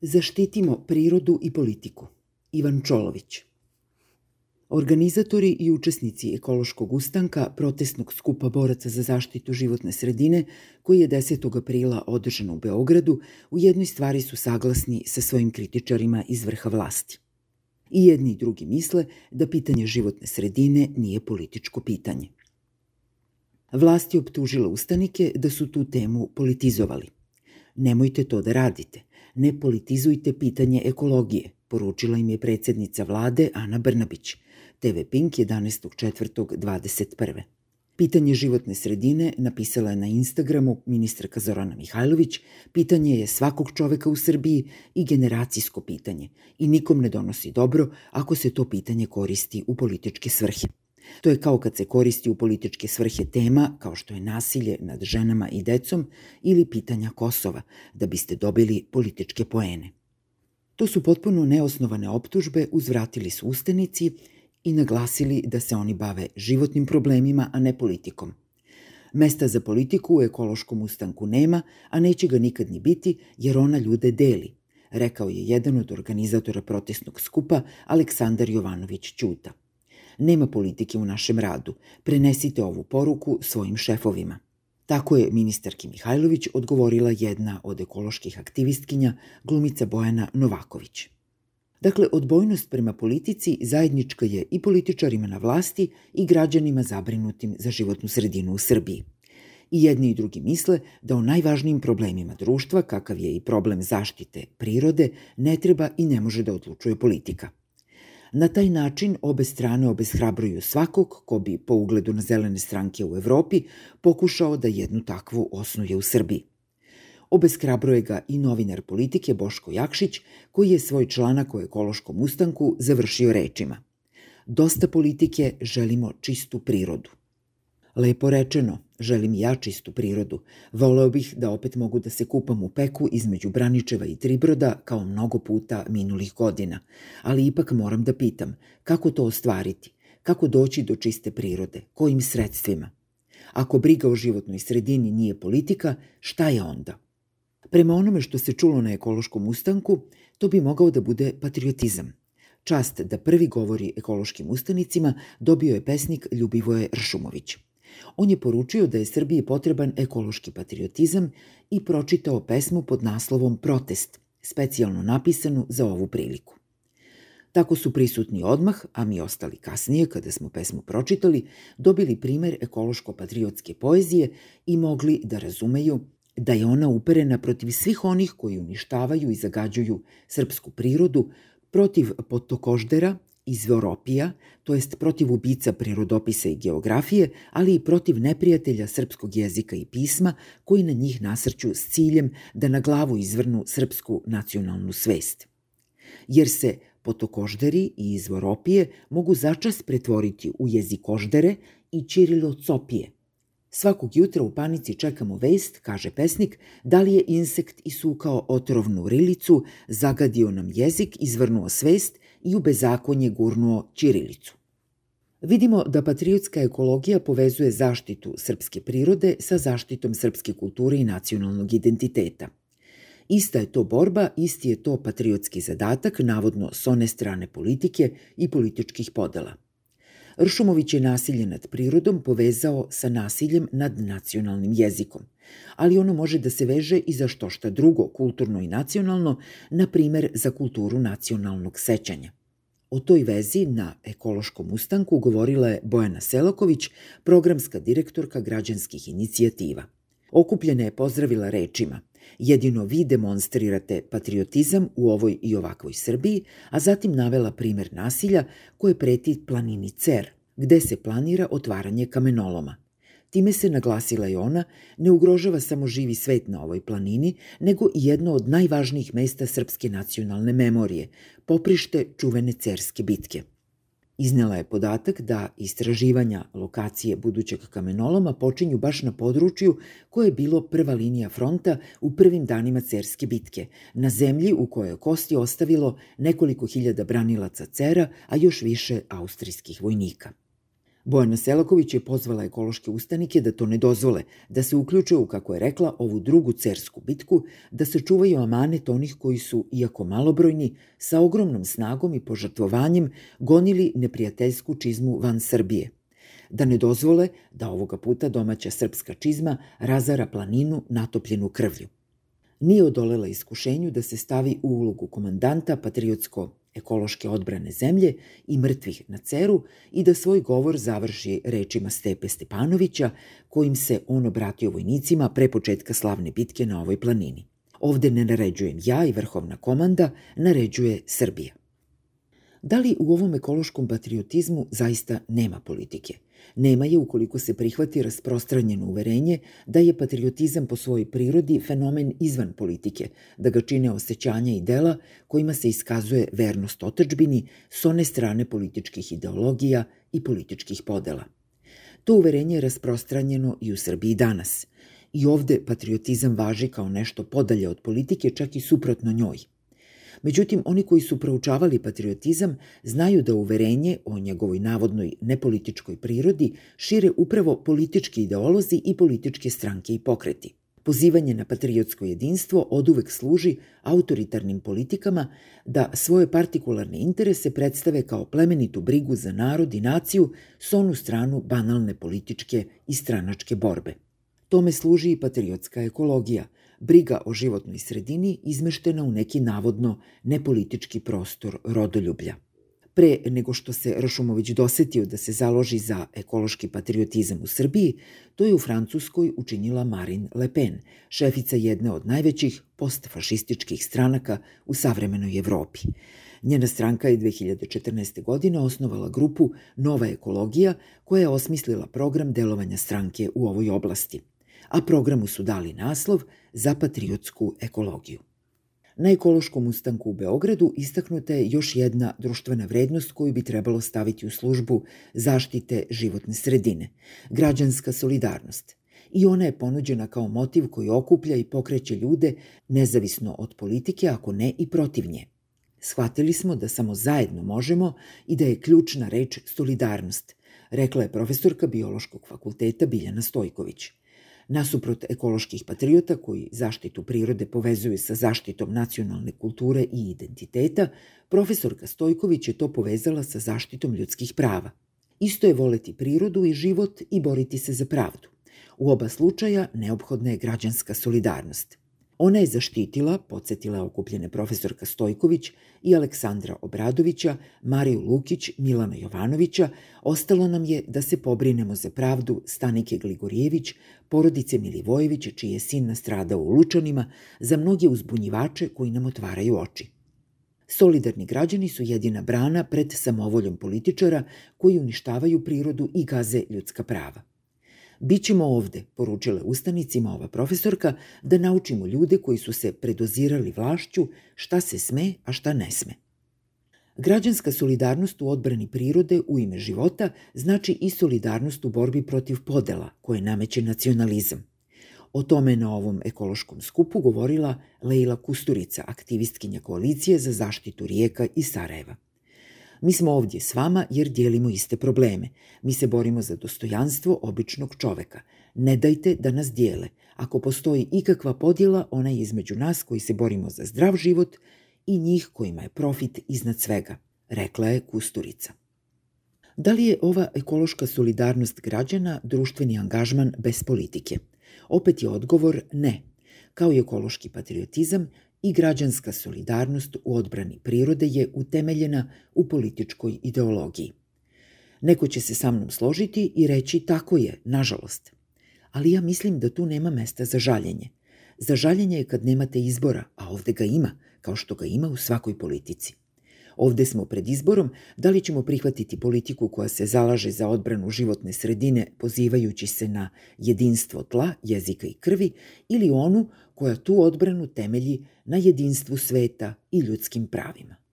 Zaštitimo prirodu i politiku. Ivan Čolović. Organizatori i učesnici ekološkog ustanka protestnog skupa boraca za zaštitu životne sredine, koji je 10. aprila održan u Beogradu, u jednoj stvari su saglasni sa svojim kritičarima iz vrha vlasti. I jedni i drugi misle da pitanje životne sredine nije političko pitanje. Vlast je optužila ustanike da su tu temu politizovali. Nemojte to da radite. Ne politizujte pitanje ekologije, poručila im je predsednica vlade Ana Brnabić. TV Pink 11.4.21. Pitanje životne sredine napisala je na Instagramu ministarka Zorana Mihajlović. Pitanje je svakog čoveka u Srbiji i generacijsko pitanje i nikom ne donosi dobro ako se to pitanje koristi u političke svrhe. To je kao kad se koristi u političke svrhe tema kao što je nasilje nad ženama i decom ili pitanja Kosova, da biste dobili političke poene. To su potpuno neosnovane optužbe, uzvratili su ustanici i naglasili da se oni bave životnim problemima, a ne politikom. Mesta za politiku u ekološkom ustanku nema, a neće ga nikad ni biti, jer ona ljude deli, rekao je jedan od organizatora protestnog skupa Aleksandar Jovanović Ćuta. Nema politike u našem radu. Prenesite ovu poruku svojim šefovima. Tako je ministarki Mihajlović odgovorila jedna od ekoloških aktivistkinja, glumica Bojana Novaković. Dakle, odbojnost prema politici zajednička je i političarima na vlasti i građanima zabrinutim za životnu sredinu u Srbiji. I jedni i drugi misle da o najvažnijim problemima društva, kakav je i problem zaštite prirode, ne treba i ne može da odlučuje politika. Na taj način obe strane obeshrabruju svakog ko bi po ugledu na zelene stranke u Evropi pokušao da jednu takvu osnuje u Srbiji. Obeshrabruje ga i novinar politike Boško Jakšić, koji je svoj članak o ekološkom ustanku završio rečima. Dosta politike, želimo čistu prirodu. Lepo rečeno, želim ja čistu prirodu. Voleo bih da opet mogu da se kupam u peku između Braničeva i Tribroda kao mnogo puta minulih godina. Ali ipak moram da pitam, kako to ostvariti? Kako doći do čiste prirode? Kojim sredstvima? Ako briga o životnoj sredini nije politika, šta je onda? Prema onome što se čulo na ekološkom ustanku, to bi mogao da bude patriotizam. Čast da prvi govori ekološkim ustanicima dobio je pesnik Ljubivoje Ršumović. On je poručio da je Srbiji potreban ekološki patriotizam i pročitao pesmu pod naslovom Protest, specijalno napisanu za ovu priliku. Tako su prisutni odmah, a mi ostali kasnije, kada smo pesmu pročitali, dobili primer ekološko-patriotske poezije i mogli da razumeju da je ona uperena protiv svih onih koji uništavaju i zagađuju srpsku prirodu, protiv potokoždera, izvoropija, to jest protiv ubica prirodopisa i geografije, ali i protiv neprijatelja srpskog jezika i pisma koji na njih nasrću s ciljem da na glavu izvrnu srpsku nacionalnu svest. Jer se potokožderi i izvoropije mogu začas pretvoriti u jezikoždere i čirilocopije, Svakog jutra u panici čekamo vest, kaže pesnik, da li je insekt isukao otrovnu rilicu, zagadio nam jezik, izvrnuo svest i u bezakonje gurnuo ćirilicu. Vidimo da patriotska ekologija povezuje zaštitu srpske prirode sa zaštitom srpske kulture i nacionalnog identiteta. Ista je to borba, isti je to patriotski zadatak, navodno s one strane politike i političkih podela – Ršumović je nasilje nad prirodom povezao sa nasiljem nad nacionalnim jezikom, ali ono može da se veže i za što šta drugo, kulturno i nacionalno, na primer za kulturu nacionalnog sećanja. O toj vezi na ekološkom ustanku govorila je Bojana Selaković, programska direktorka građanskih inicijativa. Okupljene je pozdravila rečima Jedino vi demonstrirate patriotizam u ovoj i ovakvoj Srbiji, a zatim navela primer nasilja koje preti planini Cer, gde se planira otvaranje kamenoloma. Time se naglasila i ona, ne ugrožava samo živi svet na ovoj planini, nego i jedno od najvažnijih mesta srpske nacionalne memorije, poprište čuvene cerske bitke – Iznela je podatak da istraživanja lokacije budućeg kamenoloma počinju baš na području koje je bilo prva linija fronta u prvim danima Cerske bitke, na zemlji u kojoj je kosti ostavilo nekoliko hiljada branilaca Cera, a još više austrijskih vojnika. Bojana Selaković je pozvala ekološke ustanike da to ne dozvole, da se uključe u, kako je rekla, ovu drugu cersku bitku, da se čuvaju amanet onih koji su, iako malobrojni, sa ogromnom snagom i požrtvovanjem gonili neprijateljsku čizmu van Srbije. Da ne dozvole da ovoga puta domaća srpska čizma razara planinu natopljenu krvlju. Nije odolela iskušenju da se stavi u ulogu komandanta patriotsko ekološke odbrane zemlje i mrtvih na ceru i da svoj govor završi rečima Stepe Stepanovića, kojim se on obratio vojnicima pre početka slavne bitke na ovoj planini. Ovde ne naređujem ja i vrhovna komanda, naređuje Srbija. Da li u ovom ekološkom patriotizmu zaista nema politike? Nema je ukoliko se prihvati rasprostranjeno uverenje da je patriotizam po svojoj prirodi fenomen izvan politike, da ga čine osjećanja i dela kojima se iskazuje vernost otečbini s one strane političkih ideologija i političkih podela. To uverenje je rasprostranjeno i u Srbiji danas. I ovde patriotizam važi kao nešto podalje od politike, čak i suprotno njoj – Međutim, oni koji su proučavali patriotizam znaju da uverenje o njegovoj navodnoj nepolitičkoj prirodi šire upravo politički ideolozi i političke stranke i pokreti. Pozivanje na patriotsko jedinstvo oduvek služi autoritarnim politikama da svoje partikularne interese predstave kao plemenitu brigu za narod i naciju s onu stranu banalne političke i stranačke borbe. Tome služi i patriotska ekologija, briga o životnoj sredini izmeštena u neki navodno nepolitički prostor rodoljublja. Pre nego što se Rašumović dosetio da se založi za ekološki patriotizam u Srbiji, to je u Francuskoj učinila Marine Le Pen, šefica jedne od najvećih postfašističkih stranaka u savremenoj Evropi. Njena stranka je 2014. godine osnovala grupu Nova ekologija koja je osmislila program delovanja stranke u ovoj oblasti – a programu su dali naslov za patriotsku ekologiju. Na ekološkom ustanku u Beogradu istaknuta je još jedna društvena vrednost koju bi trebalo staviti u službu zaštite životne sredine – građanska solidarnost. I ona je ponuđena kao motiv koji okuplja i pokreće ljude nezavisno od politike, ako ne i protiv nje. Shvatili smo da samo zajedno možemo i da je ključna reč solidarnost, rekla je profesorka Biološkog fakulteta Biljana Stojković. Nasuprot ekoloških patriota koji zaštitu prirode povezuju sa zaštitom nacionalne kulture i identiteta, profesorka Stojković je to povezala sa zaštitom ljudskih prava. Isto je voleti prirodu i život i boriti se za pravdu. U oba slučaja neophodna je građanska solidarnost – Ona je zaštitila, podsjetila okupljene profesorka Stojković i Aleksandra Obradovića, Mariju Lukić, Milana Jovanovića, ostalo nam je da se pobrinemo za pravdu Stanike Gligorijević, porodice Milivojević, čiji je sin nastradao u Lučanima, za mnoge uzbunjivače koji nam otvaraju oči. Solidarni građani su jedina brana pred samovoljom političara koji uništavaju prirodu i gaze ljudska prava. Bićemo ovde, poručila ustanicima ova profesorka, da naučimo ljude koji su se predozirali vlašću šta se sme, a šta ne sme. Građanska solidarnost u odbrani prirode u ime života znači i solidarnost u borbi protiv podela koje nameće nacionalizam. O tome na ovom ekološkom skupu govorila Leila Kusturica, aktivistkinja koalicije za zaštitu rijeka i Sarajeva. Mi smo ovdje s vama jer dijelimo iste probleme. Mi se borimo za dostojanstvo običnog čoveka. Ne dajte da nas dijele. Ako postoji ikakva podjela, ona je između nas koji se borimo za zdrav život i njih kojima je profit iznad svega, rekla je Kusturica. Da li je ova ekološka solidarnost građana društveni angažman bez politike? Opet je odgovor ne. Kao i ekološki patriotizam, i građanska solidarnost u odbrani prirode je utemeljena u političkoj ideologiji. Neko će se sa mnom složiti i reći tako je, nažalost. Ali ja mislim da tu nema mesta za žaljenje. Za žaljenje je kad nemate izbora, a ovde ga ima, kao što ga ima u svakoj politici. Ovde smo pred izborom da li ćemo prihvatiti politiku koja se zalaže za odbranu životne sredine pozivajući se na jedinstvo tla, jezika i krvi ili onu koja tu odbranu temelji na jedinstvu sveta i ljudskim pravima.